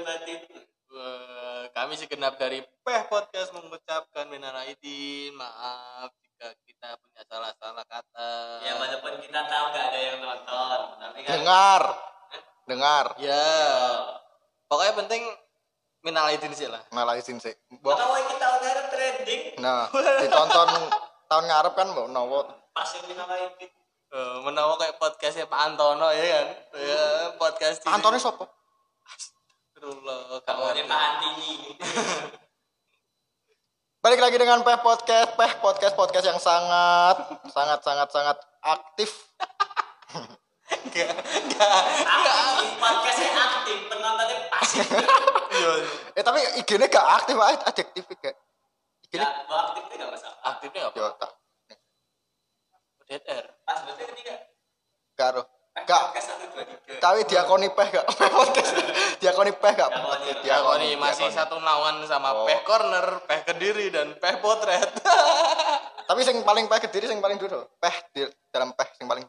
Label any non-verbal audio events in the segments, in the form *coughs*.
batin batin. Eh, kami segenap dari Peh Podcast mengucapkan minal aidin, maaf jika kita punya salah-salah kata. Ya walaupun kita tahu nggak ada yang nonton, tapi kan. dengar dengar Ya. Pokoknya penting minal aidin sih lah. malah izin sih Mbok, Tahu kita udah trending, nah ditonton tahun ngarep kan mbok nowo pasti kita lain. Eh, menawa kayak podcastnya Pak Antono ya kan. Ya, podcast ini. Antone balik lagi dengan Peh Podcast Peh Podcast podcast yang sangat sangat sangat sangat aktif Enggak, enggak. Podcastnya aktif, penontonnya pasif. Iya. eh tapi IG-nya gak aktif aja adjektif gak Ya, gua aktif itu nggak masalah. Aktifnya apa? yo tak Dead air. Pas berarti ketiga. karo Gak Podcast satu dua tiga. tapi diakoni Peh gak Podcast *laughs* diakoni Peh gak Diakoni. Kok nih masih diakoni. satu naungan sama Oh. Peh Corner, Peh Kediri dan Peh Potret. *laughs* tapi sing paling Peh kediri sing paling dulu Peh di dalam Peh sing paling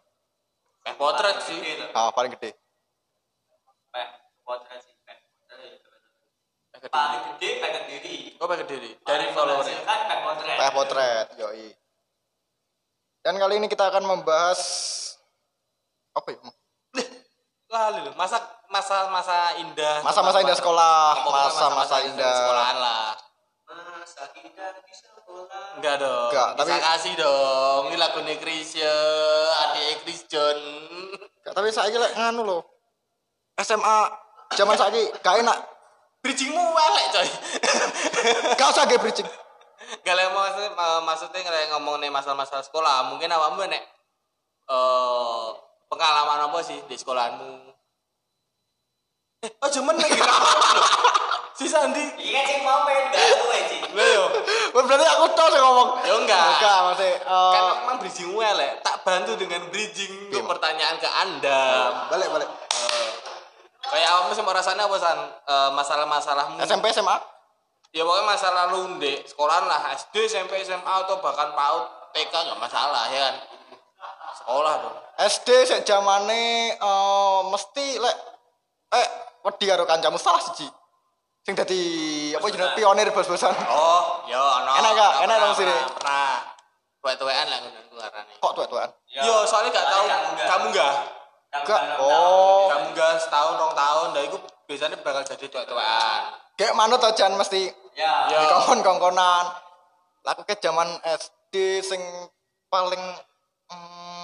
Peh Potret sih. Ah paling gede Peh, potret sih, peh. Potret ya. Paling gede peh kediri. Oh, Peh Kediri. Dari followernya. kan peh potret. Peh Potret yoi dan kali ini kita akan membahas apa ya Lalu masa masa masa indah. masa-masa indah sekolah masa-masa di indah sekolahan lah. Masa indah di sekolah. Enggak dong. Enggak, Bisa tapi- kasih dong. Ini lagu Krisya, adik Chris John. Gak, tapi saya lek nganu loh SMA zaman saya gak enak Bridgingmu welek coy. gak usah gak bridging Gak lah maksudnya, maksudnya ngomong nih masalah-masalah sekolah. Mungkin awakmu nek eh pengalaman apa sih di sekolahmu? Eh, oh cuman lagi Si Sandi. Iya kan sing mau pengen baru aja. Lah yo. Wah, berarti aku tau sih ngomong Ya enggak. enggak maksudnya eh, Kan memang bridging welek. Tak bantu dengan bridging untuk Iya. pertanyaan ke Anda. balik balik Kayak awakmu sih rasanya apa san Eh, masalah-masalahmu? SMP SMA Ya pokoknya masalah lu di sekolahan lah SD, SMP, SMA atau bahkan PAUD, TK nggak masalah ya kan. Sekolah dong. SD sik zamane eh mesti lek eh wedi karo kancamu salah siji sing dadi apa jenenge pionir bos-bosan Oh, ya ono. Enak gak? Enak dong sini. Pernah. Tuwek-tuwekan lah ngono ku arane. kok tuan-tuan Yo, soalnya gak tahu Kamu enggak. Enggak. Oh. Kamu enggak setahun, rong tahun, dah itu biasanya bakal jadi tuwek-tuwekan. kayak manut to jan mesti Ya. Ya. dikongkon-kongkonan laku ke zaman SD sing paling hmm,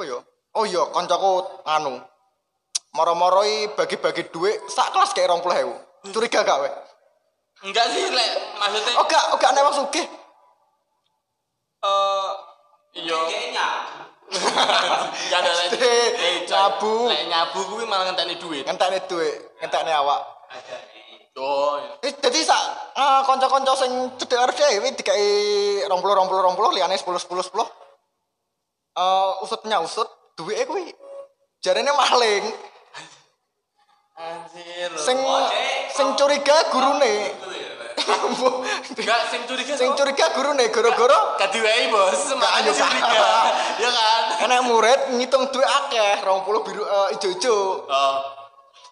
apa ya oh iya koncoku anu moro-moroi bagi-bagi duit sak kelas kayak rong puluh curiga gak we Enggak sih, lek maksudnya oh gak oh gak nek wong sugih eh iya. Kayaknya. Enggak *laughs* ada lek. Lek nyabu. Lek nyabu kuwi malah ngenteni duit. ngentekne duit ngentekne awak Ada. Oh, iya. Jadi sak eh, konco-konco sing cedek arep dhewe dikai 20 20 20 liyane 10 10 10. Eh usut usut duwike kuwi jarene maling. Anjir. Sing Oh, Cek. sing curiga gurune. Ya, Pak. Enggak sing curiga sing curiga gurune gara-gara kadiwei bos makanya ayo, Kak. curiga ya kan enek murid ngitung duit akeh 20 biru eh, ijo-ijo. oh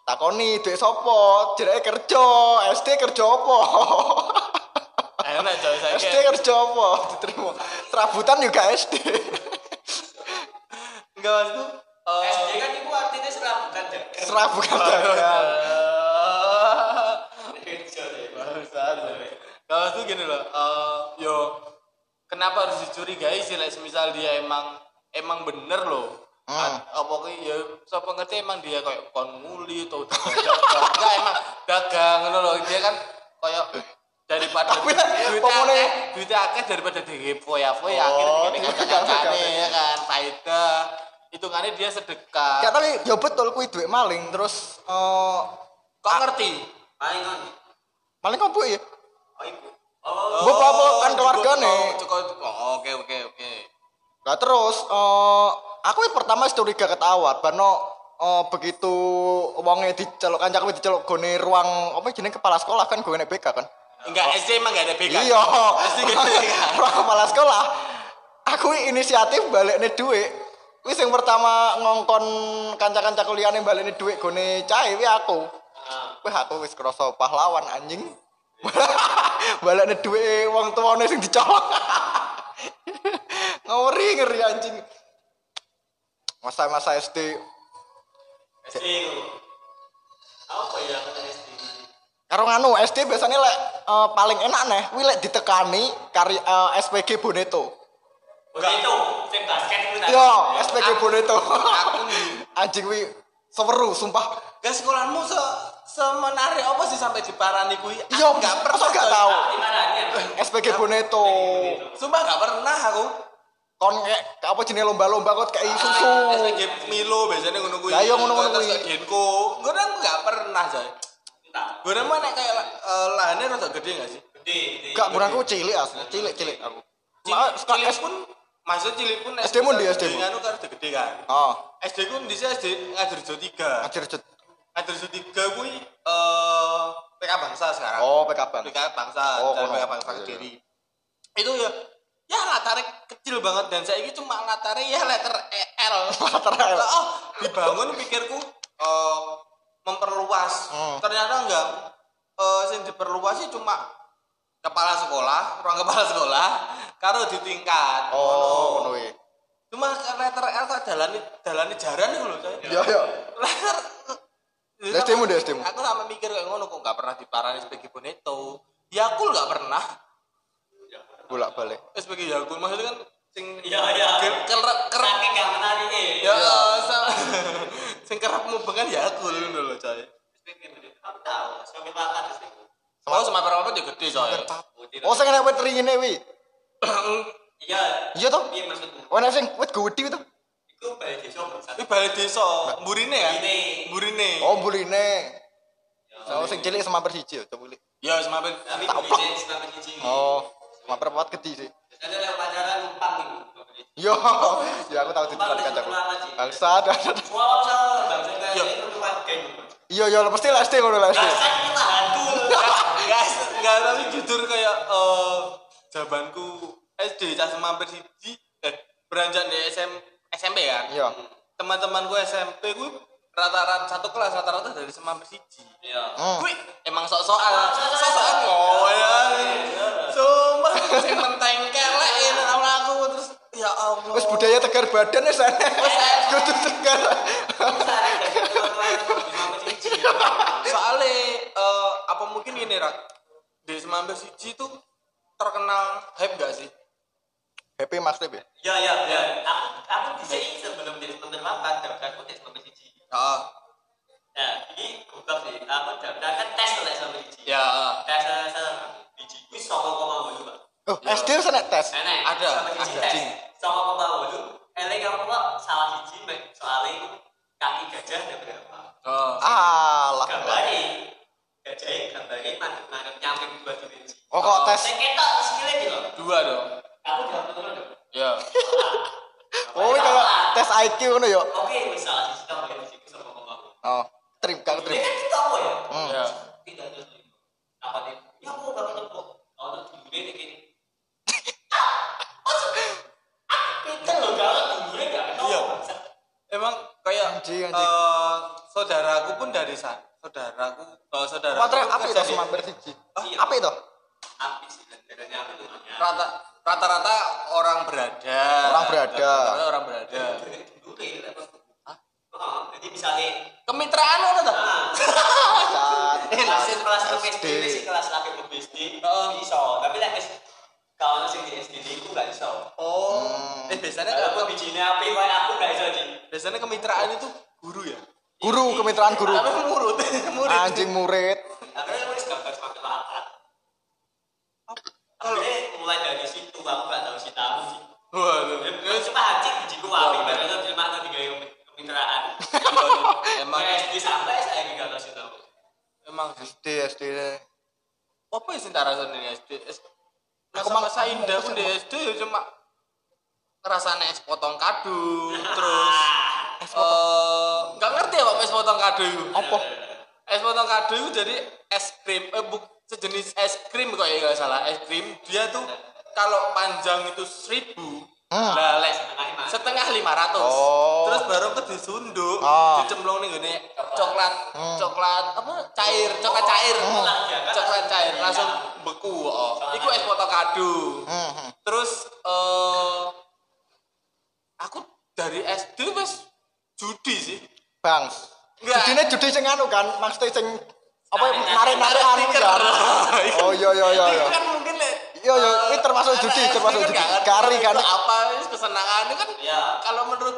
Takoni duit sapa? Jereke kerja, SD kerja apa? enak saya SD kerja apa? Diterima. Serabutan juga SD. Enggak mas tuh eh, SD kan itu artinya serabutan ya. *laughs* Serabutan deh. Kalau tuh gini loh, eh, yo kenapa harus dicurigai sih? Like, misal dia emang emang bener loh. Hmm. Apa ki ya siapa ngerti emang dia kayak kon nguli atau dagang. Enggak emang dagang ngono loh. Dia kan kayak daripada pokoknya- akeh, duitnya akeh daripada di foya-foya Oh, akhirnya gak kancane pegang. ya kan faedah. Hitungannya dia sedekah. Ya tapi ya betul kuwi duit maling terus eh Kok ngerti? Paling kan. maling kok Bu, ya? Oh ibu. Oh. Bu, apa kan keluargane. Cukup, cukup. Oh, Oke oke oke. Lah terus eh aku yang pertama curiga ketawat bano eh begitu wonge diceluk kancaku diceluk gone ruang apa jenenge kepala sekolah kan gone BK kan. Enggak, SD emang enggak ada BK. Iya. SD enggak ada BK. *laughs* ruang kepala sekolah. Aku inisiatif balekne duit. Wis yang pertama ngongkon kanca-kanca kuliahane balekne duit gone cahe wi aku. Ah. Wah, aku wis krasa pahlawan anjing. *laughs* Balane duwe wong tuane sing dicolok. *laughs* ngeri ngeri anjing. Masa-masa SD SD. Apa ya kata SD? karo nganu SD biasanya lek eh, paling enak nih, kuwi lek ditekani kari eh, SPG Boneto. Begitu, sing basket itu tadi. Yo, SPG Boneto. Aku *laughs* anjing kuwi seweru sumpah. Gak sekolahmu se semenarik apa sih sampai diparani kuwi? Aku Iya, nggak pernah. masa nggak Coy. tahu? Dia? SPG Boneto. Sumpah nggak pernah aku. Kon kayak apa jenenge lomba-lomba kok kayak susu. SPG Milo biasanya ngono kuwi. Lah, iya, ngono-ngono kuwi. Genko. Gue kan nggak pernah coy. Gue mah nek kayak eh, lahannya rada gede nggak sih? Gede, gede. Gak kurangku cilik asli, cilik cilik aku. Cilik, sekolah S pun maksud cilik pun SD mu ndi, SD mu? Kan udah gede kan. Oh, SD ku di SD Ngadirjo 3. ngajar jet. Ngadirjo 3 kuwi eh PK Bangsa sekarang. Oh, PK Bang. PK Bangsa Oh, dan kono. PK Bangsa Iya, iya. Kediri. Itu ya ya latarnya kecil banget dan saya ini cuma latarnya ya letter L. *laughs* Latar L. Oh, dibangun pikirku eh memperluas. Hmm. Ternyata enggak. Eh sing diperluas sih cuma kepala sekolah, ruang kepala sekolah, karo di tingkat. Oh, ngono kuwi. Cuma letter L tak dalani dalani jaran iku lho, coy. Ya ya. Letter SD-mu deh, SD-mu. Aku sama mikir kayak ngono kok gak pernah diparani sebagai boneto. Yakul gak pernah. Bolak-balik. Eh, sebagai Yakul maksudnya kan sing Iya, iya. ker- kerap kerap Saking gak menarik ya *laughs* sing kerap mubengan Yakul ngono lho coy. Aku tahu, sampai makan di Oh sama berapa dia gede coy. Oh, sing nek wit ringine wi. Iya. Iya toh? Iya maksudku. Ono sing wit gede itu. Iku balik desa. Ini balai desa, mburine ya? Mburine. Mburine. Oh, buline. Oh, sing cilik sama persiji, coba cilik. Ya semakin Tapi begini, sampai cici. Oh, sama perempat gede sih. Ada lewat pacaran numpang itu. Yo, *laughs* ya aku tahu di depan kancaku. Bangsa ada. Wow, sama bangsa Yo. Iya, iya, pasti lah SD ngono lah SD. Bangsa kita hantu. *laughs* Guys, enggak tapi jujur kayak eh jabanku SD cah semampir siji eh beranjak di SM, SMP kan. Iya. Teman-temanku SMP gue rata-rata satu kelas rata-rata dari semampir siji. Iya. Hmm. Gue emang sok-sokan, sok-sokan ngoyan. Sumpah sing menteng kelek ini sama aku terus ya Allah. Wis budaya tegar badan wis ana. Kudu tegar. Ini rak di semampir siji tuh terkenal hype gak sih? Happy Mas Tip ya? Ya ya ya. Aku aku bisa ini sebelum jadi pemimpin makan daftar aku tes pemimpin cici. Ah, Nah ini goblok sih. Aku daftar kan tes oleh sama cici. ya ah. Tes sama biji. Ini sama koma bolu pak. Oh, SD wis ana tes. Enak. Ada, ada. tes. Sama koma bolu. Eleng kamu kok salah mek soalnya itu kaki gajah ada berapa? Oh. Alah. Gambari. Gajahnya mandek nyamping dua dimensi. Oh, kok tes? Saya ketok sekali gitu. Dua dong. Aku jawab dong. Ya. Oh, ini kalau tes IQ ngono ya. Oke, misalnya sisi kamu yang sisi sama bolu. Oh, trip Ini trip. kan kita tahu ya. Hmm. Ya. Tidak. Apa dia? Ya aku. Kalau ini gini. Loh gak gak. Iya. Emang kayak Anjing, anjing. eh, saudaraku pun dari sana. Saudaraku, kalau saudara Matre api to semampir siji. Iya. Api sih, rata rata-rata orang berada. Orang berada. Rata-rata orang berada. Oh, jadi misalnya Kemitraan apa tuh? nah, *laughs* kelas kelas ke SD. SD sih kelas laki ke SD Heeh. bisa tapi lek kalau sing di SD itu gak bisa Oh. Biasanya kalau kalau aku bijinya api kayak aku gak bisa sih biasanya kemitraan itu guru ya. Guru, kemitraan guru. Tapi murid, *laughs* murid. Anjing murid. akhirnya aku gambar semakin lapar akhirnya mulai dari situ aku gak tahu si tahu sih Waduh. Ya, cuma hancur bijiku api baru terima nanti gaya kemitraan Emang SD sampai saya gak tahu si tahu emang SD SD. apa sih tak rasanya di SD? Aku Aku mang- masa indah pun di SD ya cuma ngerasane es potong kado *laughs* terus eh nggak ngerti ya Pak es potong kado itu Apa? es potong kado itu jadi es krim eh buk sejenis es krim kok ya nggak salah es krim dia tuh kalau panjang itu seribu Hmm. lek Setengah lima. ratus Oh. Terus baru ke disunduk, Oh. dicemplung nih gini coklat, Hmm. coklat apa cair, coklat cair, Hmm. coklat cair langsung beku. Oh. Iku es potokado. Hmm, hmm. Terus eh Aku dari SD wes judi sih. Bang. Judine judi sing anu kan, maksudnya sing apa ya, nah, narik-narik anu kan. *laughs* Iya. Oh iya iya iya. iya. Kan iya eh, kan itu kan mungkin Iya iya, ini termasuk judi, termasuk judi. Kari kan apa kesenangan itu kan kalau menurut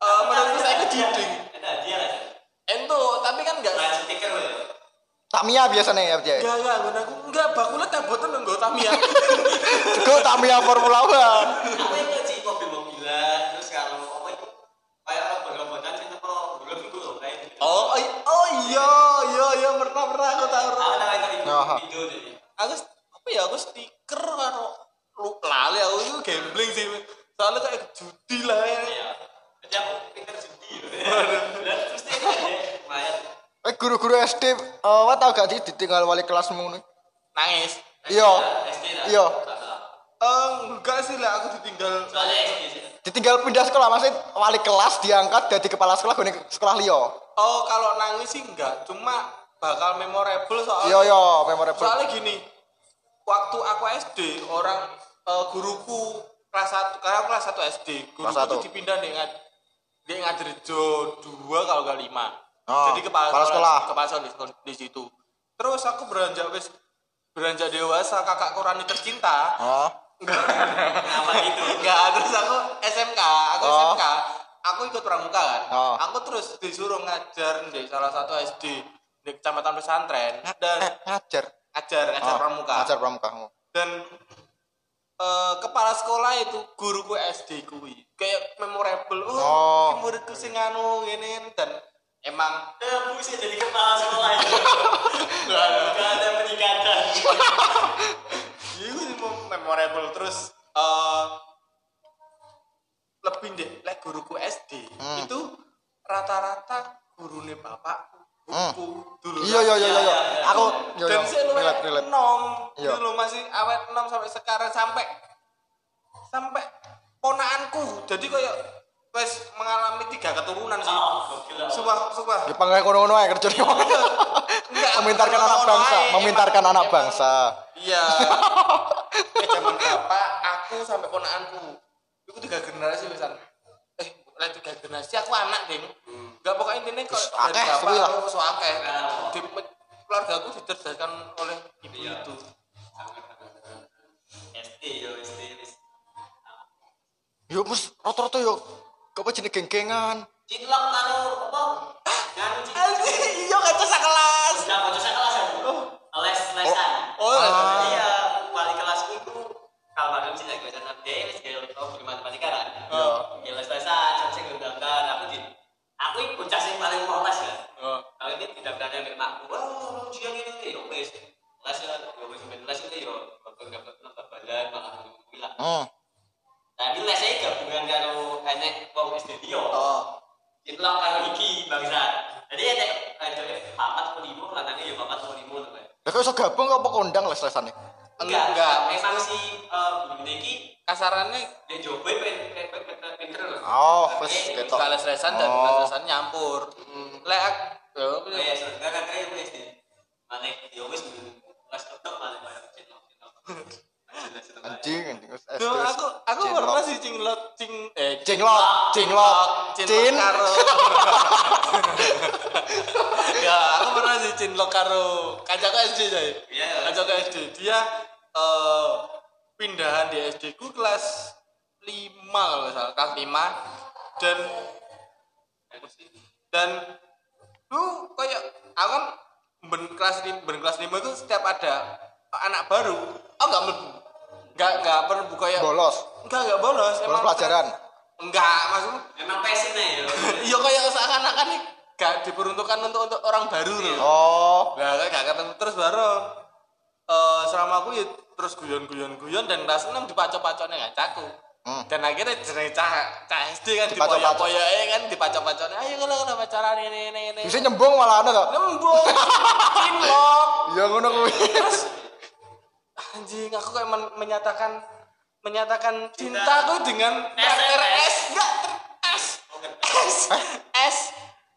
eh, menurut saya itu judi. Ento, tapi kan enggak. Tamia biasanya ya, Jay. Enggak, enggak, gue aku enggak bakulah tak boten enggak Tamia. Gue *laughs* Tamia Formula One. Oh, oh, oh iya iya iya pernah pernah aku tahu. Aku tahu itu itu Aha. video jadi. Aku apa ya aku stiker karo lu lali aku itu gambling sih. Soalnya kayak judi lah ya. Iya. Jadi aku pinter judi. *laughs* Dan terus dia ada lumayan. Eh guru-guru SD, eh wat tau gak sih ditinggal wali kelasmu nih? Nangis. Iya. SD. Iya. Eh, enggak sih lah aku ditinggal Soalnya SD sih. Ditinggal pindah sekolah, maksudnya wali kelas diangkat jadi kepala sekolah gue sekolah liyo. Oh, kalau nangis sih enggak, cuma bakal memorable soalnya. Iya iya, memorable. Soalnya gini, waktu aku SD, orang eh, guruku kelas 1, karena aku kelas 1 SD, guruku Kelas satu. tuh dipindah di Ngad di Ngadirjo 2 kalau enggak 5. Oh, Jadi kepala, kepala sekolah. Kepala sekolah di, di situ. Terus aku beranjak wis beranjak dewasa, kakakku Rani tercinta. Oh. Apa itu? Enggak, terus aku SMK, aku Oh. SMK. Aku ikut pramuka kan. Oh. Aku terus disuruh ngajar di salah satu SD di kecamatan pesantren dan Eh, ngajar. ngajar ngajar Oh, pramuka. Ngajar pramuka. Dan eh, kepala sekolah itu guruku SD kuwi kayak memorable. Oh, Oh. iki muridku sing anu ngene dan emang Eh, Bu saya jadi kepala sekolah itu. *laughs* Nggak ada. Peningkatan. Iya, itu memorable terus eh lebih deh, like guruku SD Hmm. itu rata-rata gurune bapakku, buku dulu. Iya iya iya iya. Aku iya iya. Dan saya lu relate relate. nom, Iya. dulu masih awet nom sampai sekarang sampai sampai ponaanku. Jadi kayak wes mengalami tiga keturunan sih. Oh. Sumpah, sumpah. Ya panggil kono-kono ae kerja *laughs* Enggak, Memintarkan anak bangsa, memintarkan Emang- anak bangsa. Iya. *laughs* eh zaman berapa aku sampai ponakanku. Itu tiga generasi misalnya. Eh, lah tiga generasi aku anak, Ding. Enggak pokoknya intinya kalau Terus dari akeh, bapak aku so akeh. Nah. Di keluarga aku dicerdaskan oleh ibu Iya. itu. SD yo SD. Yo mus rata-rata yo apa jenis geng-gengan. Cinlok karo apa? Nganu cinlok. Iya, kaca. Sudah kocok saya kelas aku. Les lesan. Oh, Ah. Iya, wali kelasku itu kalau malam sih lagi sana dia wis kayak oh matematika kan. Oh. Ya les lesan, jam sing aku di aku bocah sing paling polos kan. Oh. Kalau ini tidak ada yang wah ujian ini nih, oke les ya, yo wis ben les itu yo dapat dapat badan malah bilang. Hmm. Nah, ini lesnya gabungan karo enek wong SD dia. Oh. Karo iki bangsa. Jadi enek ada papat puluh lima, lanangnya ya papat puluh lima tuh. Pak. Lah kok iso gabung apa kondang les-lesane? Enggak, enggak. Memang si eh begini iki Kasarannya dia pen pinter loh. Oh, wis eh, ketok. Gak les-lesan dan Oh. les-lesan nyampur. Lek ak- ya, Oh ya, enggak kan kayak wis di. Mana dia wis kelas tetep mana banyak cinlok cinlok. Jelas itu, Pak. Anjing anjing wis SD. Duh, wis aku aku cinlok. pernah sih cinglot cing eh Cinglok, cinglok, cinlok cin. karo ya aku pernah sih cinlok karo SD saya Iya. kancaku SD dia eh pindahan di SD ku kelas 5 kalau nggak salah kelas 5 dan dan lu kayak aku kan ben kelas ben kelas 5 itu setiap ada anak baru oh nggak nggak nggak pernah buka ya bolos. Enggak, enggak bolos. Bolos pelajaran. Enggak, maksudnya Emang passion ya. *laughs* iya kayak seakan-akan nih gak diperuntukkan untuk untuk orang baru loh. Oh. Nah, kayak gak ketemu terus baru eh selama aku ya terus guyon-guyon-guyon dan kelas 6 dipacok-pacoknya ngacaku. Hmm. Dan akhirnya jeneng cah cah SD kan dipoyo-poyo kan dipacok-pacoknya. Ayo kalau kalau pacaran ini ini ini. Bisa nyembung malah ana to. Nembung. Cinlok. Ya ngono kuwi. Anjing, aku kayak men- menyatakan menyatakan cintaku dengan karakter S. Enggak, S. S S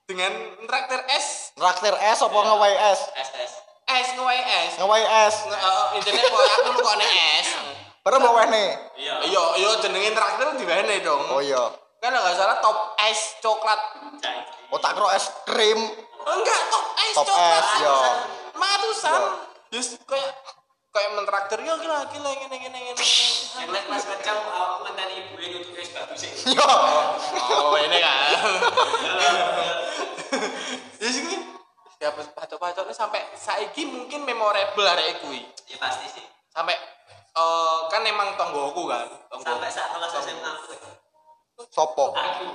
dengan traktir S Traktir es apa es? SS S ngewai S Ngewai es. Nge- eh, intinya kok aku lu kok nek S Baru mau wene. iya iya iya jenengin traktir di mana dong Oh iya. kan nggak salah top es coklat. Oh tak kira es krim. enggak top es Top coklat es, yo. matusan just kayak kayak mentraktir ya gila gila gini gini gini yang lain kelas macam aku mantan ibu yang untuk es batu sih. Yo. oh ini kan. *laughs* Ya sih ya pacok-pacoknya sampai saiki mungkin memorable hari kuwi ya pasti sih. Sampai eh, kan emang tonggoku kan tonggo. Sampai saat kelas SMA Sopo? aku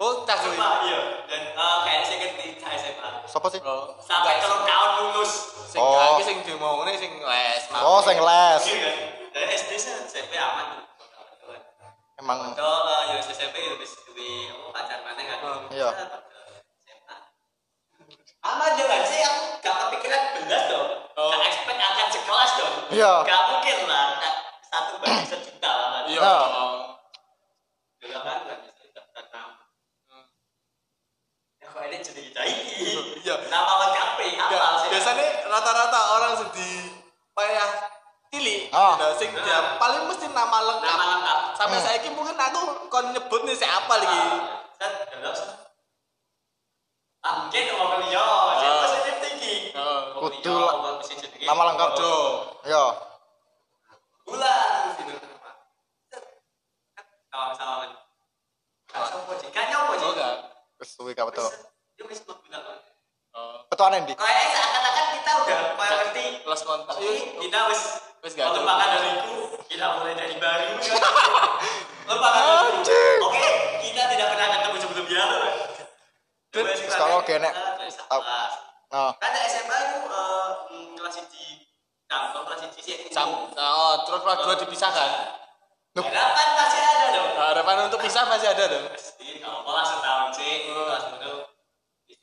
oh tak kuwi Sumpah, iya. Dan eh, kayaknya saya ngerti ke SMA Sopo sih? Oh, sampai telung tahun lulus. Sing Oh. iki sing dimongone sing les Oh, sing les. iya kan? Dari SD saya SMP aman Emang. Kalau eh, ya SMP ya wis duwe pacar mana kan. Iya. Aman kan sih aku gak kepikiran belas dong. Oh. gak expect akan sekelas dong. Iya. gak mungkin lah satu banding sejuta lah iya Nah. Dulu kan nggak bisa daftar nama. Hmm. Ya kok ini jadi daiki. Iya. Nama lengkapnya apa sih? biasanya rata-rata orang sedih payah cilik Ah. gitu, sing dia paling mesti nama lengkap Nama lengkap. sampai Hmm. saiki mungkin aku kon nyebut nih siapa lagi. Ah, mungkin mau beliau, siapa Ah. yang tinggi? Oh. Mau Kudu nama lengkap. Ojo. Yo. Gitu. Sama-sama. Kak siapa sih? Kak nyopo sih? Oh, enggak. Wis suwi ka betul. Ya wis mau bilang. Oh. Betulan endi? Kayaknya seakan-akan kita udah kayak ngerti. Kelas kontak. Kita wis Wis gak ada. lupakan dariku kita mulai dari baru *laughs* lupakan dariku Anjing. oke kita tidak pernah ketemu sebelumnya Terus kalau kelas. Nah, kan ada SMA itu eh, mm, kelas di campur kelas di sih oh, terus kelas dua dipisahkan. Harapan pasti ada dong Harapan untuk pisah masih ada dong.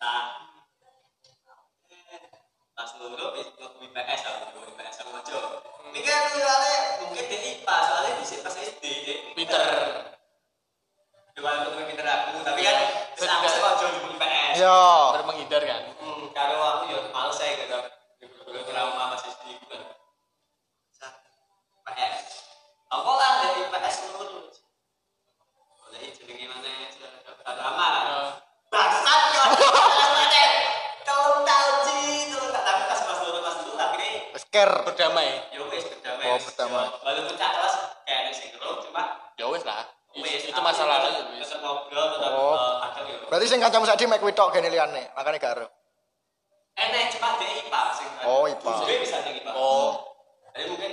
Bisa kelas dulu itu IPS aku IPS aku aja soalnya mungkin di IPA soalnya di pas SD Pinter. Pinter aku tapi kan sekolah di IPS yo. Kan. Hmm, aku ya males saya gitu dulu trauma masih SD gitu Sa- IPS apa lah dari IPS care. Berdamai. ya wes berdamai Oh, berdamai. Ya, walaupun kelas kayak ada sinkron cuma Ya wes lah. wes, Itu aku masa lalu tetap- ya tetap ngobrol tetap Oh. eh, ada ya Berarti sing kancamu saiki mek witok gene liyane, makane gak ero. enak cuma dia IPA sing Oh, IPA. Bisa di IPA Oh. jadi mungkin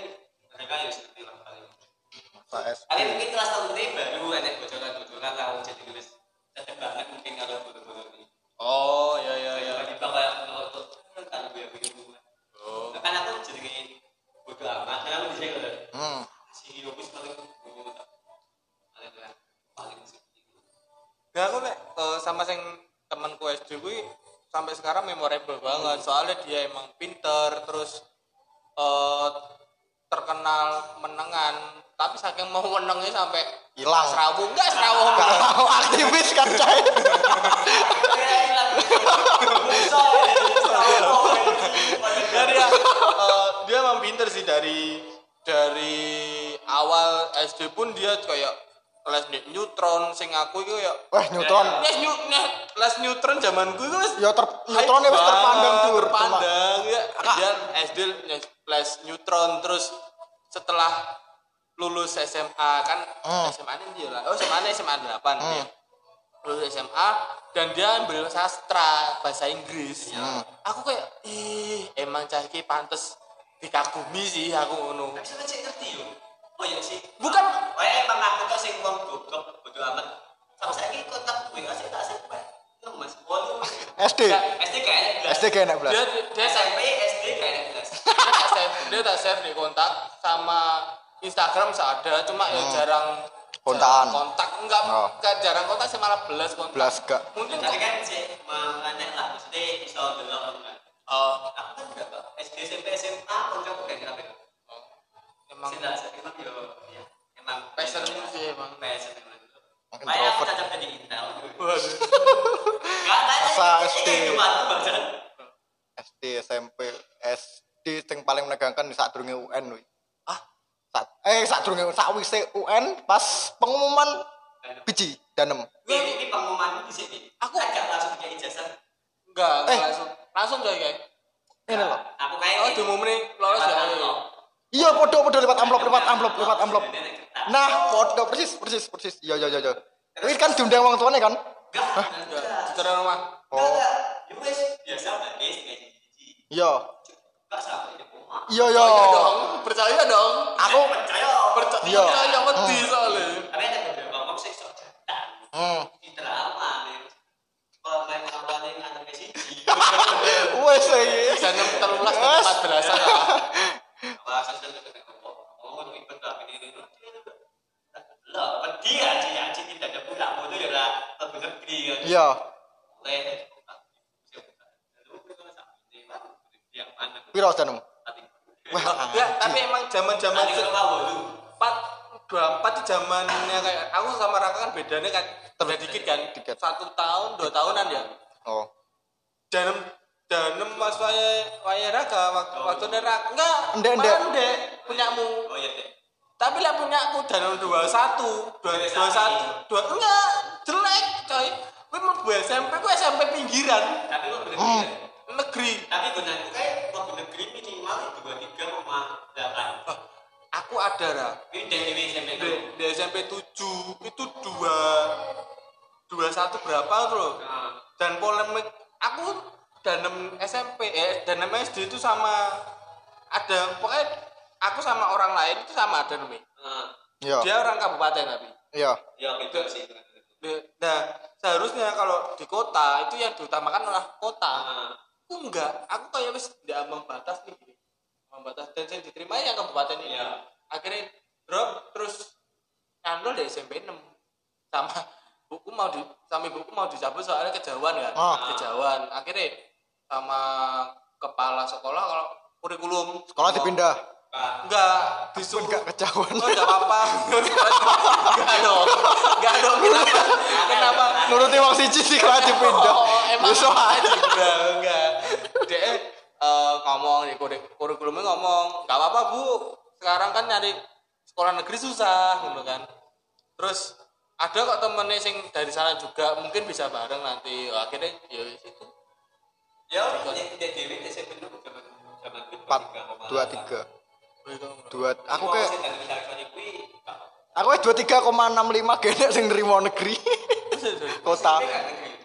soalnya dia emang pinter terus eh terkenal menengan tapi saking mau menengnya sampai Hilang. serawung enggak serawung Gak tahu *laughs* aktivis kan. Nah, dia eh, dia emang pinter sih dari dari awal SD pun dia kayak les ne- neutron sing aku itu ya Wah, neutron. new zamanku itu wis Ya ter neutron wis Hype terpandang dur. terpandang ya dia SD les neutron terus setelah lulus SMA kan Hmm. SMA ini dia lah oh SMA ini SMA 8 Hmm. dia lulus SMA dan dia ambil sastra bahasa Inggris Hmm. aku kayak ih emang cah iki pantes dikagumi sih aku ngono Tapi saya cek ngerti yo. Oh iya sih. Bukan. Oh iya emang aku tuh sing wong goblok SD. SD kayaknya belas. SD kayaknya belas. dia dia SMP SD kayaknya belas. *laughs* dia tak save dia tak save di kontak sama Instagram ada cuma ya Hmm. jarang Kontakan. jarang kontak enggak Oh. enggak jarang kontak sih malah belas kontak Belas gak. mungkin Tadi kan sih makanya lah maksudnya bisa delok kan. oh, Aku kan berapa? SD SMP SMA kontak kayak apa? oh. emang Sih lah, emang yo ya. Emang passion sih emang passion Emang Kayak aku cocok jadi Intel. Waduh. kehidupanku bangsat. SD SMP SD sing paling menegangkan di saat durunge UN. Ah, Saat eh saat durunge sakwise UN pas pengumuman biji danem. Ini ini pengumuman di sini. Aku- agak langsung kayak ijazah. enggak, enggak Eh. langsung. Langsung coy kayak. Ini loh. Aku kayak Oh, diumumne lolos ya. Iya, podo podo lewat amplop lewat amplop lewat amplop. Nah, podo persis persis persis. Iya iya iya. iya. Ini kan diundang wong tuane kan? Enggak, secara rumah. Enggak, enggak. Ya wes, biasa kayak gini. Iya. Enggak sampai. Iya iya. Percaya dong, percaya dong. Aku percaya. Percaya, Iya. percaya wedi soalnya. Tapi ada beberapa ngomong sih sok jantan. hmm. Di drama nih. Kalau main ngomongin anak ke sini. Wes iki. Jangan telulas dan Yes. empat belasan lah. *laughs* Wah, saya sudah kena ngomong. Ngomong ikut tapi ini ini. Lah, pedih aja ya, aja tidak ada pulang. Mau tuh ya lah, lebih negeri kan. Iya. Boleh. Yang mana? Piro danem? Tapi Wah, Ya, tapi emang zaman-zaman Tadi kalau kamu lu. empat dua empat itu zamannya kayak aku sama Kan bedanya kan beda dikit kan? Dikit. satu tahun dua tahunan ya? Oh. danem danem pas waya waya Raka waktu waktu Raka enggak Ndek, ndek. malah ndek. Punyamu. Oh iya deh. tapi lah punya aku danem dua satu dua dua satu. dua enggak jelek coy. Gue mau gue SMP gue SMP pinggiran. Tapi lo bener Hmm. negeri. Tapi gunanya kayak mau negeri minimal dua tiga koma delapan. Oh, aku ada lah Ini dari SMP di, di SMP 7 itu dua dua satu berapa tuh loh Nah, dan polemik aku danem SMP eh danem SD itu sama ada pokoknya aku sama orang lain itu sama danem nah, Iya. dia orang kabupaten tapi Iya. ya gitu sih. Nah seharusnya kalau di kota itu yang diutamakan adalah kota Nah, aku enggak aku kayak wis tidak membatas nih membatas dan saya diterima yang kabupaten ini Iya. akhirnya drop terus nyandol di SMP 6 sama buku mau di sama buku mau dicabut soalnya kejauhan kan Ah. kejauhan akhirnya sama kepala sekolah kalau kurikulum Sekolah dipindah. Enggak disuruh gak kejauhan. Oh, enggak apa-apa. *laughs* Enggak dong. Enggak dong. Kenapa? Kenapa? Nuruti wong siji sih kalau dipindah. Oh, emang Ya soalnya. enggak, enggak. Dia eh, ngomong di kurik- kurikulumnya ngomong, enggak apa-apa, Bu. Sekarang kan nyari sekolah negeri susah gitu kan. Terus ada kok temennya sing dari sana juga mungkin bisa bareng nanti Oh, akhirnya ya itu Ya, ini tidak dewi zaman itu Empat, dua tiga, Oh, dua. Aku kayak sih Pak. aku dua tiga koma enam lima gede sing nerima negeri kota.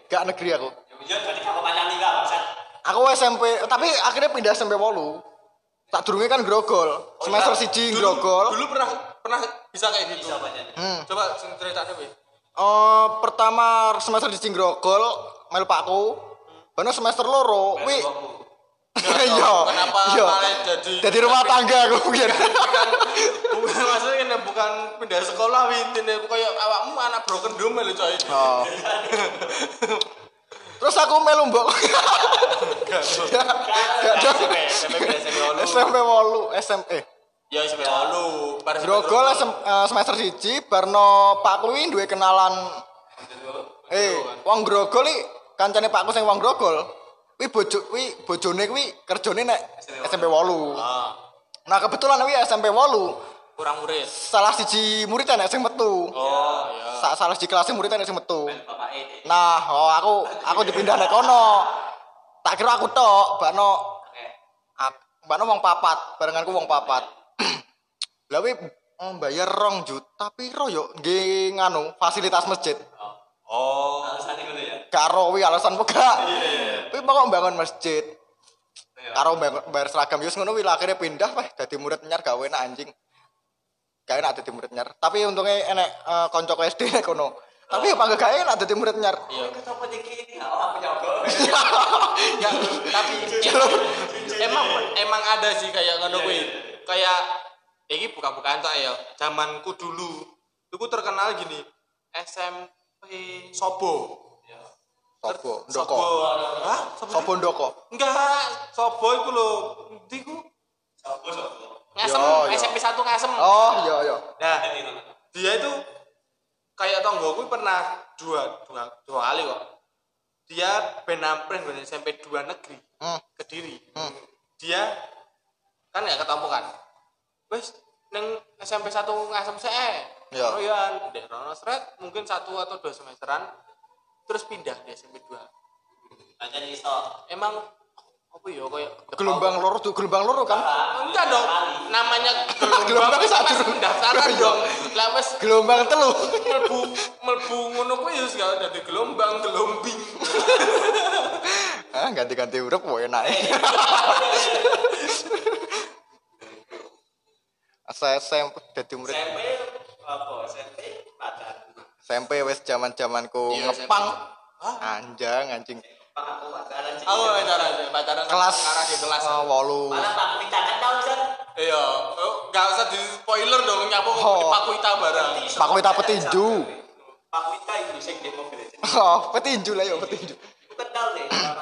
Gak negeri aku. Ya, Bangsat. Aku SMP, tapi akhirnya pindah SMP Wolu. Tak durungnya kan grogol. Semester siji Dulu- grogol. dulu pernah pernah bisa kayak gitu Bisa banyak. Hmm. coba cerita deh Eh, pertama semester di grogol melu pakku. Baru semester loro, wi. *laughs* Iya. kenapa Iya. malah jadi Jadi rumah tangga aku biar. bukan bukan *laughs* maksudnya ini bukan pindah sekolah wintine kayak awakmu anak broken dome lho coy Oh. Terus aku melu mbok. Gak dong. SMP beda SMP walu SMP Wolu, SMP. Ya walu bar Grogol SM, eh, semester siji barno Pak kuwi duwe kenalan eh wong grogol iki kancane Pakku sing wong grogol. Kuwi bojo kuwi bojone kuwi kerjane nek SMP 8. ah, Nah kebetulan kuwi SMP 8 kurang murid salah siji murid nek sing metu. oh ya Sa salah siji kelas murid nek sing metu. E. Nah, oh aku aku dipindah nek kono. Tak kira aku tok, bakno bakno wong papat, barenganku wong papat. Mm, bayar rong juta piro yo nggih nganu fasilitas masjid. oh Alasannya dulu ya. karo wi alasan pegak. Kuwi pokok bangun masjid. Karo bangun- bayar seragam yus ngono wi akhirnya pindah weh dadi murid nyar gawe enak anjing. Gawe enak dadi murid nyar. Tapi untungnya enek uh, konco SD nek kono. Tapi apa gak gawe enak dadi murid nyar. iya ini? Oh, aku nyoba. *laughs* ya tapi emang emang ada sih kayak ngono kuwi kayak iki buka-bukaan tuh ya zamanku dulu itu terkenal gini SMP Sobo Sobo, Sobo ndoko. hah Sobo Sobo ndoko. enggak Sobo itu lho ndi ku Sopo, sopo. ngasem Yo, yo. SMP 1 ngasem Oh, iya iya. nah Ini dia itu kayak tonggoku pernah dua dua dua kali kok dia benampren gue SMP 2 negeri Hmm. Kediri. Hmm. Dia kan ya ketemu kan. Wes neng SMP 1 ngasem se. Ya. Oh ya, Dek Rono seret mungkin satu atau dua semesteran terus pindah di SMP 2. Aja iso. Emang apa ya kayak Gelombang loro tuh gelombang loro kan. enggak dong namanya *laughs* gelombang Gelombang satu. pendaftaran Iya. dong lah wes Gelombang telu. melbu melbu ngono kuwi ya gak dadi gelombang gelombing Ah, ganti-ganti urip kok enak. *laughs* Saya SMP dadi murid SMP apa? SMP pacar. SMP wis zaman-zamanku Iya, ngepang. Anjang anjing. Aku pacaran sih. aku pacaran Kelas arah di kelas wolu. Malah Pak Mintakan tau bisa. iya oh, gak usah di spoiler dong nyapu Oh. Pak Wita barang Pak Wita petinju. Pak Wita itu sing di mobil. *laughs* Oh, petinju lah ya petinju. Kenal deh Pak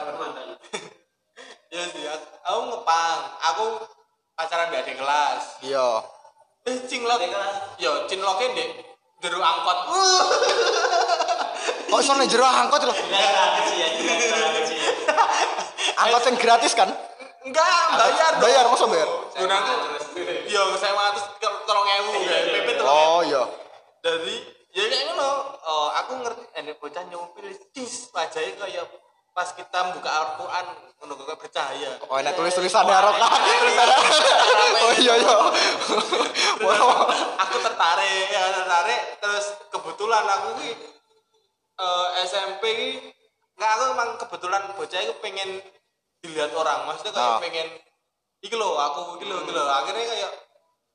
*laughs* ya sih aku ngepang aku pacaran di adik kelas Iya. eh kelas. yo cinloknya dek jero angkot Kok iso nek jero angkot lho? Angkot yang gratis kan? enggak bayar Bayar, masa bayar? gunaku yo saya mau atas tolong ewu PP tolong Oh iya. dari ya kayak ngono oh, aku ngerti enek bocah nyumpil dis wajahnya kayak pas kita buka Al-Quran kok bercahaya Oh enak tulis-tulisan harokat. Oh iya iya. Wow. aku tertarik ya tertarik terus kebetulan aku ki eh, SMP ki nggak aku emang kebetulan bocah itu pengen dilihat orang maksudnya kayak Ah. pengen iki loh aku iki loh iki loh akhirnya kayak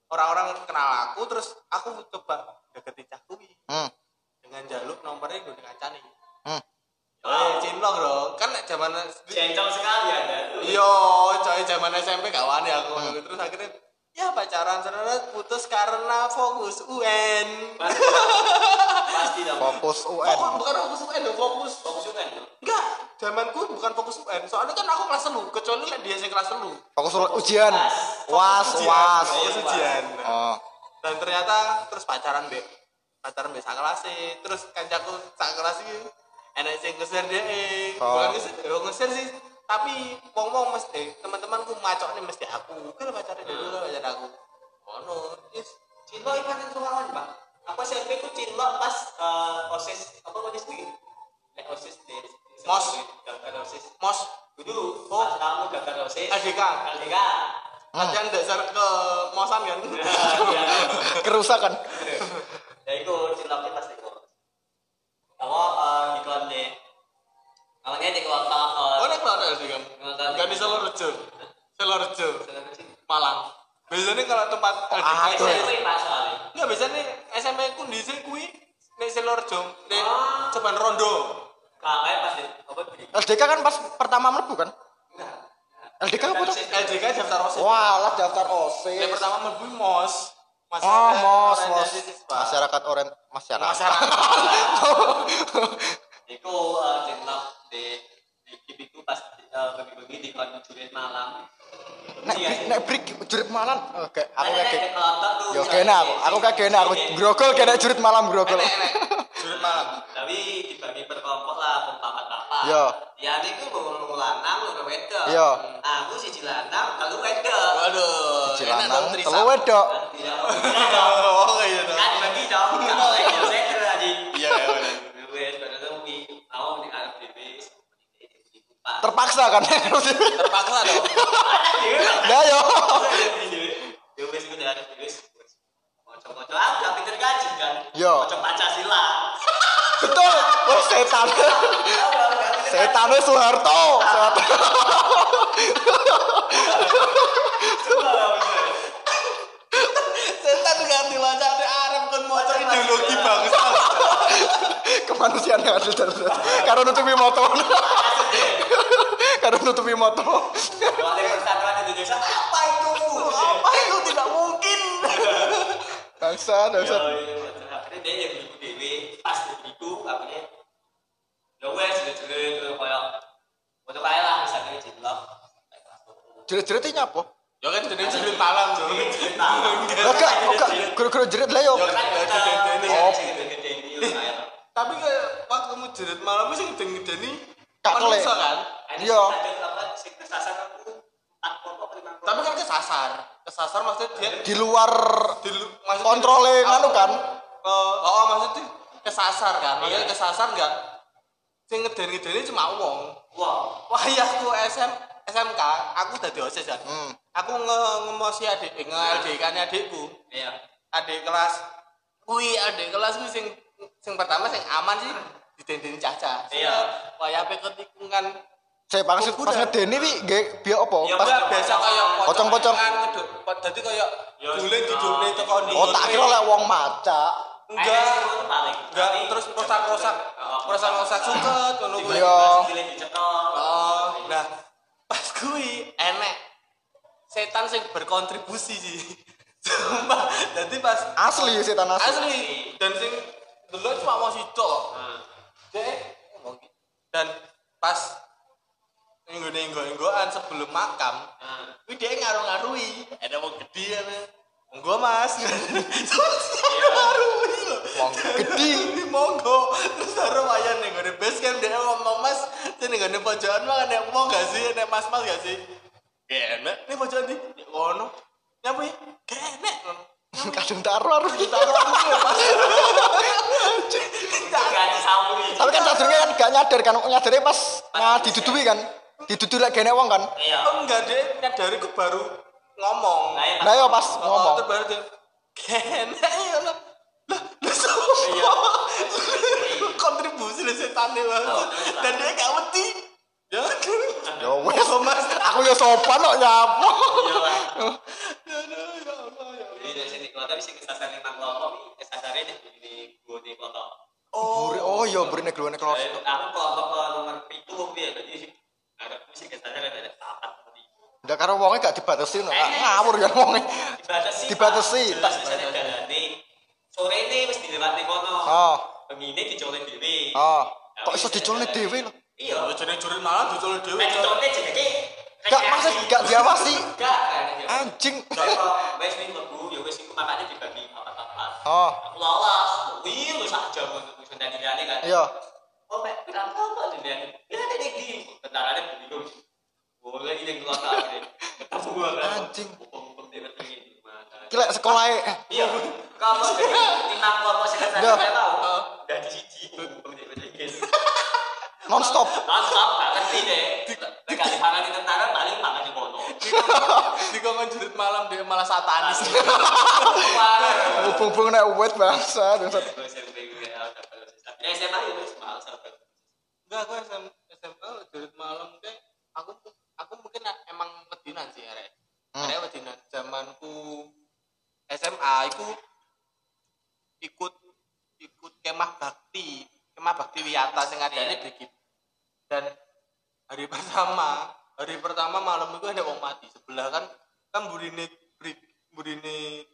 orang-orang kenal aku terus aku coba deketin cah kuwi Hmm. dengan jaluk nomornya gue ngacani Hmm. Eh, cinlok dong. Kan nek zaman Cencong sekali ada. Iya, coy zaman SMP gak wani aku terus akhirnya ya pacaran terus putus karena fokus UN. Pasti dong. Fokus Oh, UN. bukan fokus UN dong, fokus. Fokus kan. Enggak, zamanku bukan fokus UN. Soalnya kan aku kelas lu, kecuali lek dia sing kelas lu. Fokus ujian. Was was. Fokus ujian. Oh. Dan ternyata terus pacaran be pacaran be kelas terus kancaku sak kelas iki enak sing ngeser deh. Oh. Bukan ngeser, ya ngeser sih. Tapi wong-wong mesti teman-temanku macoknya mesti aku. Kan pacaran dia dulu pacar aku. Ono, is Cinlo itu kan ruangan pak. Aku SMP ku cinlo pas eh, osis apa osis nih? Eh osis deh. Mos. Gagal osis. mos Dulu. Oh. Pas kamu gagal osis. LDK. LDK. latihan dasar ke mosan kan. *laughs* Ya. Kerusakan. Ya itu cinloknya pas itu. Kamu eh, di konde. Namanya di kota. Oh, nek keluar LDK. Kan di Solorejo. Solorejo, Malang. Biasanya kalau tempat Ah, LDK tuh. SMP pas soalnya. Enggak biasanya SMP ku di sini kuwi nek Silorejo, nek Ah. Ceban Rondo. Kakak pas di apa di? LDK kan pas pertama mlebu kan? LDK apa tuh? LDK daftar OSIS. Walah daftar Nek OSIS. pertama mlebu MOS. Oh, mos, mos. orientasi siswa. Masyarakat masyarakat. *laughs* Iku uh, eh, cintok di di kipi pas eh, bagi-bagi uh, di kon malam. Nek nek brik jurit malam. Eh, Oke, aku kayak Yo kene aku, aku kayak kena aku grogol kena jurit malam grogol. *laughs* jurit malam. Tapi dibagi berkelompok lah empat empat. Yo. Ya niku bawa lanang lho wedok. Yo. Hmm. Aku siji lanang kalau wedok. Waduh. siji lanang kalau wedok. Terpaksa kan. Terpaksa dong. Ya *laughs* yo. Ya wes gue dari Arab DB. Kocok-kocok, ah udah pinter gaji kan. Yo. Kocok Pancasila. Betul. Oh setan. Setan Soeharto. Soeharto. Setan ganti wajahnya Arab kan motor ideologi bangsa. Kemanusiaan yang adil dan. Karo nutupi moto. *laughs* Karo nutupi moto. Wali Persatuan Indonesia apa itu? Apa itu tidak mungkin? Bangsa, bangsa. Akhirnya dia yang beli dewe, pas beliku, akhirnya ya wes, jerit-jerit, terus kayak Untuk kaya lah, misalnya cinlok Jerit-jerit ini apa? Ya kan jadi jerit malam tuh. Lah gak, gak, guru-guru jerit lah yo. Ya kan ini. Oh. Tapi waktu kamu jerit malam sih ngedeni-ngedeni kakle. Menungso kan Iya. Aku kelompok lima kelompok. tapi kan kesasar kesasar maksudnya dia Di luar di lu- maksudnya kontrole nganu kan. Eh, oh, oh maksudnya kesasar kan maksudnya Iya. kesasar enggak sing ngeden-ngedeni cuma wong Wah, wayahku SM SMK aku dadi OSIS kan Hmm. aku nge ngemosi adik nge LDK -nya adikku iya. adik kelas kuwi adik kelas kuwi sing sing pertama sing aman sih didendeni caca Iya. wayah ketikung kan Saya pas pas ngedeni wi nggih biar apa? Ya, Pas Enggak, biasa kaya Pocong-pocong. dadi kaya Ya, dulen iya. didone teko Oh tak kira lek wong maca. enggak itu paling. enggak terus rusak-rusak rusak-rusak suket ngono kuwi Iya. Oh, nah pas kuwi enek setan sing berkontribusi sih. *laughs* Sumpah, jadi pas Asli setan asli. asli dan sing dulu cuma mau. Nah, Dek, dan pas minggu enggo-enggoan sebelum makam, kuwi dia ngaruh-ngarui, ada wong gede ya. Monggo Mas. *laughs* Ngaruh-ngarui lho. Wong gede. *laughs* Monggo. Terus karo wayan ning ngene base camp dia ngomong Mas, sing ning ngene pojokan mah nek mau gak sih, nek Mas-mas gak sih? Enak, ini pojokan di ngono. Nyapa ya? Gak enak ngono. *laughs* Kadung taruh taruh. Taruh aku ya, Mas. Tapi kan sadurunge kan gak nyadar kan nyadare pas nah didudui kan. Didudui lek gene wong kan. Iya. Oh enggak deh, nyadari ku baru ngomong. Nah, ya, pas Oh, ngomong. terus baru dia kene ya lah. Lah, lah Iya. *laughs* kontribusi lah setan nih Mas. Oh, Dan dia gak wedi. Ya. Yo wes. Mas. Aku yo sopan kok nyapa. Iya, Pak. Ya Allah, ya Allah, ya Allah. Jadi dari sini kalau tapi sing kesasar lima kelompok gue Oh, oh iya, beri nek luwene kelas. Aku kelompok nomor pitu kok piye dadi arep mesti kesane lek ada tapat. Ndak karo wonge gak dibatasi ngono. Eh, eh, Ngawur ya wonge. Dibatasi. Dibatasi. Tas sore ini wis dilewati kono. Oh. Pengine dicolek dhewe. Oh. Kok iso dicolek dhewe lho? Iya, jane jurit malah dicolek dhewe. Nek dicolek jenenge Gak maksud gak diawasi. Gak. Anjing. Wis ning mlebu ya wis iku makane dibagi Oh. Aku lolos. Wih, lu sak jam ndani kan. Iya. Oh, kenapa apa dia? Ya ada di tentaranya bingung. Boleh ini yang keluar tadi. Ketemu gua kan. Anjing. Mumpung dia ketemu gimana. Ki lek sekolah e Iya. Timang kelompok sing saya Dah. saya tahu. Dari siji mumpung dia ketemu. non stop. Mantap, gak ngerti deh. Nek kali di tentara paling pangan di kono. *laughs* Di kongkon jurit malam dia malah satanis. Hubung-hubung nek wet bangsa. bangsat. Gue SMP gue ya, udah kalau sisa. Ya SMA itu semal sampai. Enggak, aku SM, SMA jurit malam kayak aku aku mungkin emang wedinan sih arek. Hmm. Arek wedinan zamanku SMA iku ikut ikut kemah bakti, kemah bakti Wiyata sing adane Iya. Dan hari pertama, hari pertama malam itu ada wong mati. Sebelah kan kan burine burine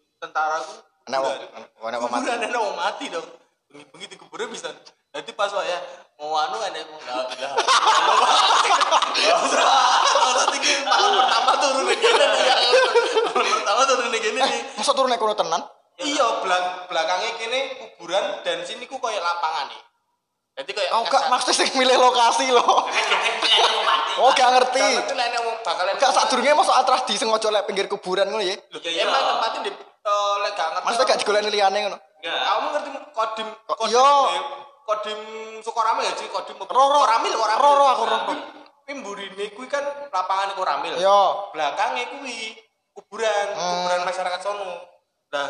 wong kuburan- nek wong mati. ada wong mati dong. Bengi-bengi di kuburan bisa. Nanti pas waya mau anu ada yang enggak enggak. Kalau tinggi malam pertama turun gini ya. Malam pertama turun gini nih. Masa turun kono tenan? Iya, belak belakangnya kini kuburan dan sini ku kayak lapangan nih. Jadi kayak Oh gak maksud sing milih lokasi loh. *laughs* Oh gak ngerti. Itu lainnya mau bakalan. Gak sadurunge mosok atradi sing ojo lek pinggir kuburan ngono ya. Loh, Iya, iya. Emang tempatnya di lek gak ngerti. Maksudnya gak digolekne liyane ngono. Enggak. Kamu ngerti kodim Kok kodim iya? eh, kodim Sukoramil ya sih kodim. Koramil Koramil. Ro, ro, aku ro. Kuwi mburine kuwi kan lapangan Koramil. Iya. Belakangnya kuwi kuburan, Hmm. kuburan masyarakat sono. Lah,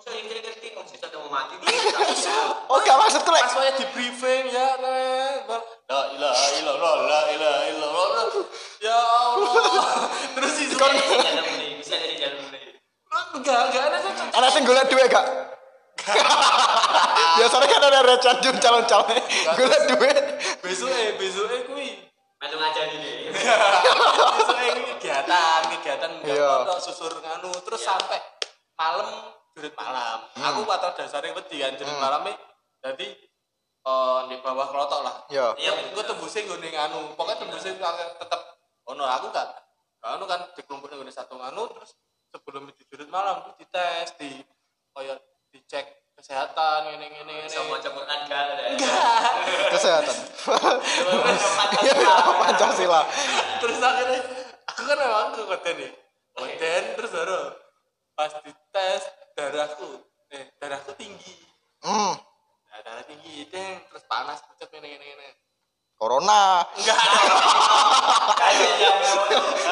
Masa yang ngerti kok mau mati. *laughs* Oh gak maksudku lek pas saya di briefing ya la ilaha illallah la ilaha illallah ya Allah *laughs* terus sih Jalan mulai, bisa dari jalan enggak enggak ada tuh ana sing golek duwe gak? Biasanya *laughs* kan ada recan jun calon-calon. Golek duwe. besok eh besok eh kui Melu ngajari deh. besok eh kegiatan kegiatan Iya. nggak susur nganu terus sampai malam jurit malam aku atau dasarnya wedi kan jurit Hmm. malamnya jadi eh, di bawah kelotok lah Yo. Iya, gue tembusnya gue nih nganu pokoknya tembusnya tetap oh no aku gak anu kan di kelompoknya gue satu nganu terus sebelum itu jurit malam gue dites di kayak dicek kesehatan ini ini ini Bisa mau campurkan gak ada. enggak Kesehatan. Iya, Pancasila. terus akhirnya aku kan emang aku konten nih konten terus baru pas dites darahku. Eh darahku tinggi. Hmm, nah, darah tinggi deng. Terus panas ini ini ini corona. enggak yang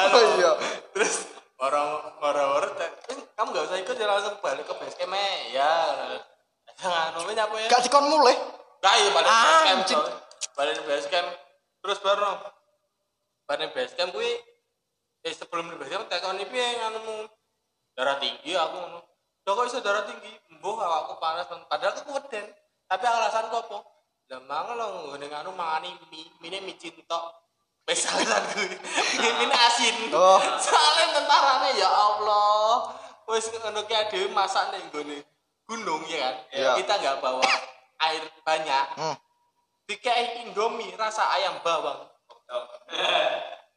*laughs* Oh iya. terus orang orang orang kamu nggak usah ikut ya langsung balik ke base camp ya jangan nunggu apa ya? Gak dikon mulai. Gak iya balik Ah, base camp. Balik base camp. Terus baru balik base camp kuwi eh sebelum di base camp tekan iki piye anumu darah tinggi aku Lho kok iso darah tinggi? Mbuh awakku panas padahal aku weden. Tapi alasanku apa? Lah mangan lho ngene anu mangani mie, mie mie cinta. Wis alasanku. Mie asin. Oh. Soalnya tentarane ya Allah. Wis ngono ki dhewe masak ning nggone gunung ya kan. Iya. Kita nggak bawa air banyak. Hmm. Dikei Indomie rasa ayam bawang.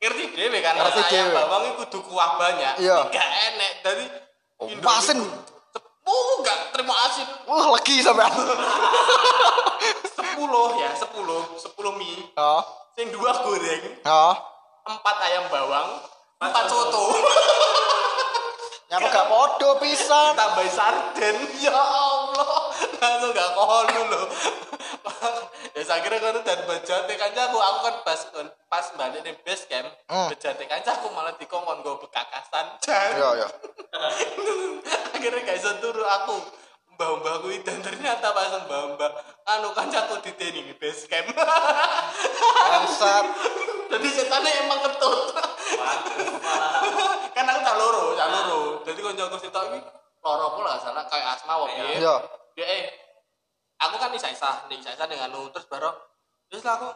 Ngerti dhewe kan rasa ayam bawang itu kudu kuah banyak. Iya. Gak enek dari Oh, asin. Sepuluh gak terima asin. Wah, lagi sampean. Sepuluh ya, sepuluh, sepuluh mie. Oh. Sing dua goreng, Oh. empat ayam bawang, empat soto, Nyapa gak podo pisan. tambah sarden. Ya Allah, langsung gak kono loh. ya saya kira kan dan bejate kancaku aku kan pas pas balik nih base camp Hmm. bejate kancaku malah dikongkon gue bekakasan Iya, iya. *laughs* akhirnya gak bisa turu aku mbak mbak kuwi dan ternyata pas mbak mbak anu kancaku diteni di base camp *laughs* Bangsat. jadi setannya emang ketut. *laughs* Kan aku tak loro tak loro. Jadi kancaku sitok ini loro pula salah kayak asma wong piye Iya. ya eh aku kan isa isa nih isa isa dengan anu terus baru terus lah aku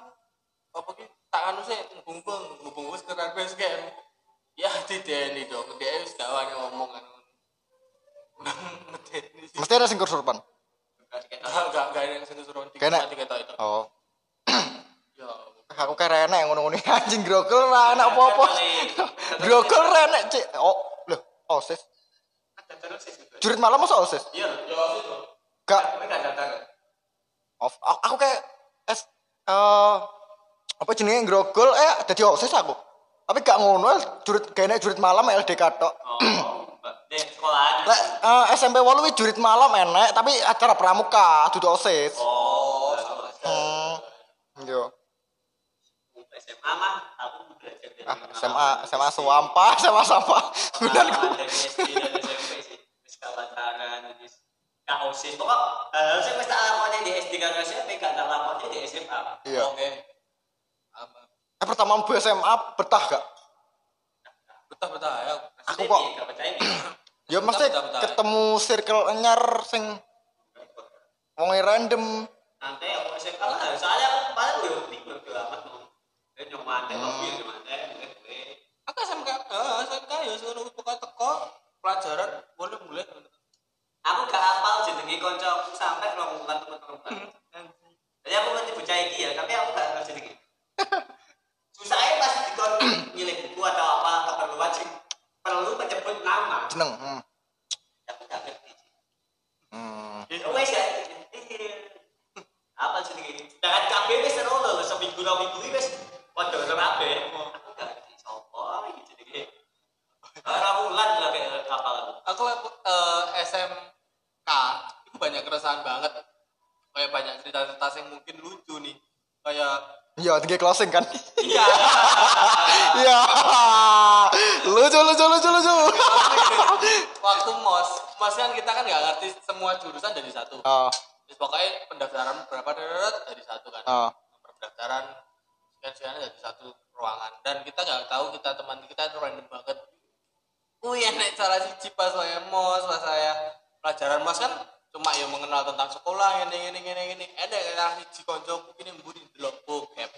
apa ki tak anu sih ngumpul ngumpul wis ke base camp ya diteni dong dia wis gak wani ngomong kan. *laughs* Mesti ada sing kesurupan. Gak gak gak ada yang sing enak? tiga itu. Oh. *coughs* Ya. Aku kayak enek ngono-ngono *laughs* anjing grogol ora enak apa-apa. Grogol ora enek, Cik. Oh, lho, osis. Jurit malam masa osis? Iya, Ya itu. Gak. Aku, kayak es eh apa jenenge grogol eh dadi osis aku. Tapi gak ngono, jurit enek jurit malam LDK tok. Oh, *clears throat* sekolahan. Lek eh, SMP 8 wis jurit malam enek, tapi acara pramuka dudu osis. Oh, Hmm. Yo. SMA mah aku belajar dari Ah, SMA SMA suampa, *laughs* SMA sampah. Dari SD dan SMP sih. Wis kawacaran, wis osis. Pokok hal sih wis tak lakoni di SD karo SMP gak tak lakoni di SMA. Iya. Oke. Eh pertama bu SMA betah gak? Betah betah ya. Aku kok-. *clears throat* Ya mesti ketemu circle anyar sing wonge random. Nanti aku SMA lah, soalnya aku paling gue bingung gue amat. Gue nyoman, gue mobil nyoman, gue Aku SMK, eh, SMK ya sekarang buka teko pelajaran boleh boleh. aku gak hafal jenenge koncoku sampai rombongan teman-teman. Jadi aku ngerti bocah iki ya, tapi aku gak ngerti jenenge. Susahnya pas dikon milih buku atau apa keperluan sih perlu menyebut nama. Jeneng. Hmm. Gak ngerti. Hmm. Ya wes ya. Apa seru seminggu dua minggu. Aku ngerti lah kayak hafal. Aku eh, SMK itu banyak keresahan banget. Kayak banyak cerita-cerita yang mungkin lucu nih. Kayak Iya, tinggi closing kan. iya. *laughs* Iya. lucu lucu lucu lucu. waktu mos mos kan kita kan nggak ngerti semua jurusan dari satu Oh, Terus pokoknya pendaftaran berapa deret dari satu kan oh. pendaftaran sekian dari satu ruangan dan kita nggak tahu kita teman kita itu random banget Wih enak salah siji pas saya mos pas saya pelajaran mos kan cuma yang mengenal tentang sekolah ini ini ini ini ada salah siji konco ini mburi delok bokep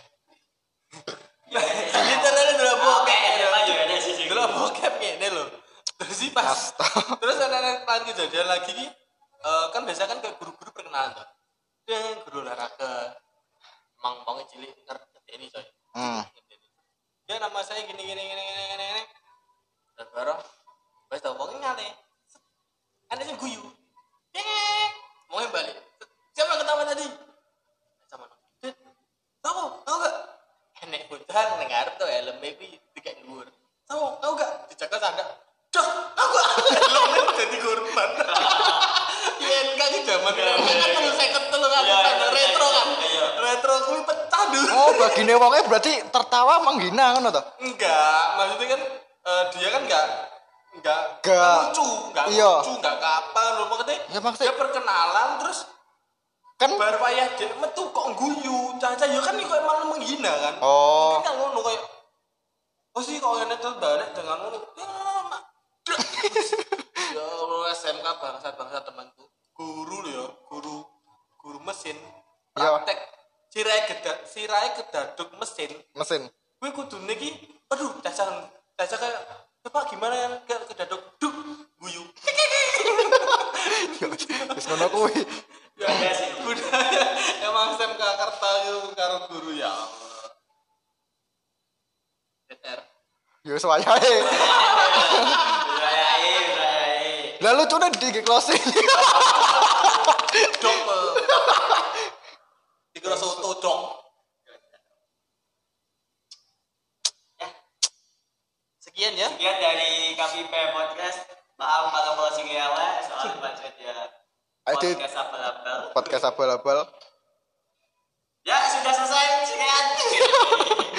*laughs* literally delok Oke, bokep. Dulu bokep ini loh. Terus sih pas. Terus ada ada kejadian lagi nih. eh, kan biasa kan kayak guru-guru perkenalan tuh. Dia guru olahraga. Emang bangnya cilik ngerti ini coy. Hmm. Dia nama saya gini gini gini gini gini. gini. Dan baru Wes tau wong ngale. Ada yang guyu. Yeay. Mau balik. Siapa yang ketawa tadi? Sama. Tahu? kan ning ngarep tuh helm iki dikek dhuwur. Tahu, tahu gak dijaga sanda. Dah, aku *laughs* helmnya jadi korban. *laughs* Iya, enggak di zaman Iya, kan iya, kan Iya, sanda iya, retro kan. Retro kuwi pecah dulu. Oh, bagine wonge berarti tertawa menghina ngono to? Enggak, maksudnya kan eh, dia kan enggak enggak Enggak. lucu, enggak Iya. lucu, enggak apa loh maksudnya. Ya, maksudnya- dia perkenalan terus Kan bar payah dia metu kok guyu. Caca ya kan kok emang menghina kan. Oh. Mungkin kan ngono kayak Oh sih kok ngene tuh balik dengan ngono. Ya, *laughs* ya Allah SMK bangsa-bangsa temanku. Guru loh ya, guru guru mesin. Iya. Praktek sirai kedak sirai kedaduk mesin mesin. gue kudu niki aduh caca caca kayak Bapak gimana ya kayak kedaduk duk guyu Ya *laughs* wis ngono kuwi. ya Iya sih. budaya emang SMK Karta itu karo guru ya Allah TR Ya wis wayahe. Berayai, berayai. Lah lucune di closing. dok eh. dikira soto dok sekian ya Sekian dari KPP Podcast. Maaf kalau closing ya, soal budget ya. Ayo, Podcast abal-abal. Podcast abal-abal. Ya, sudah selesai. Sekian. *laughs*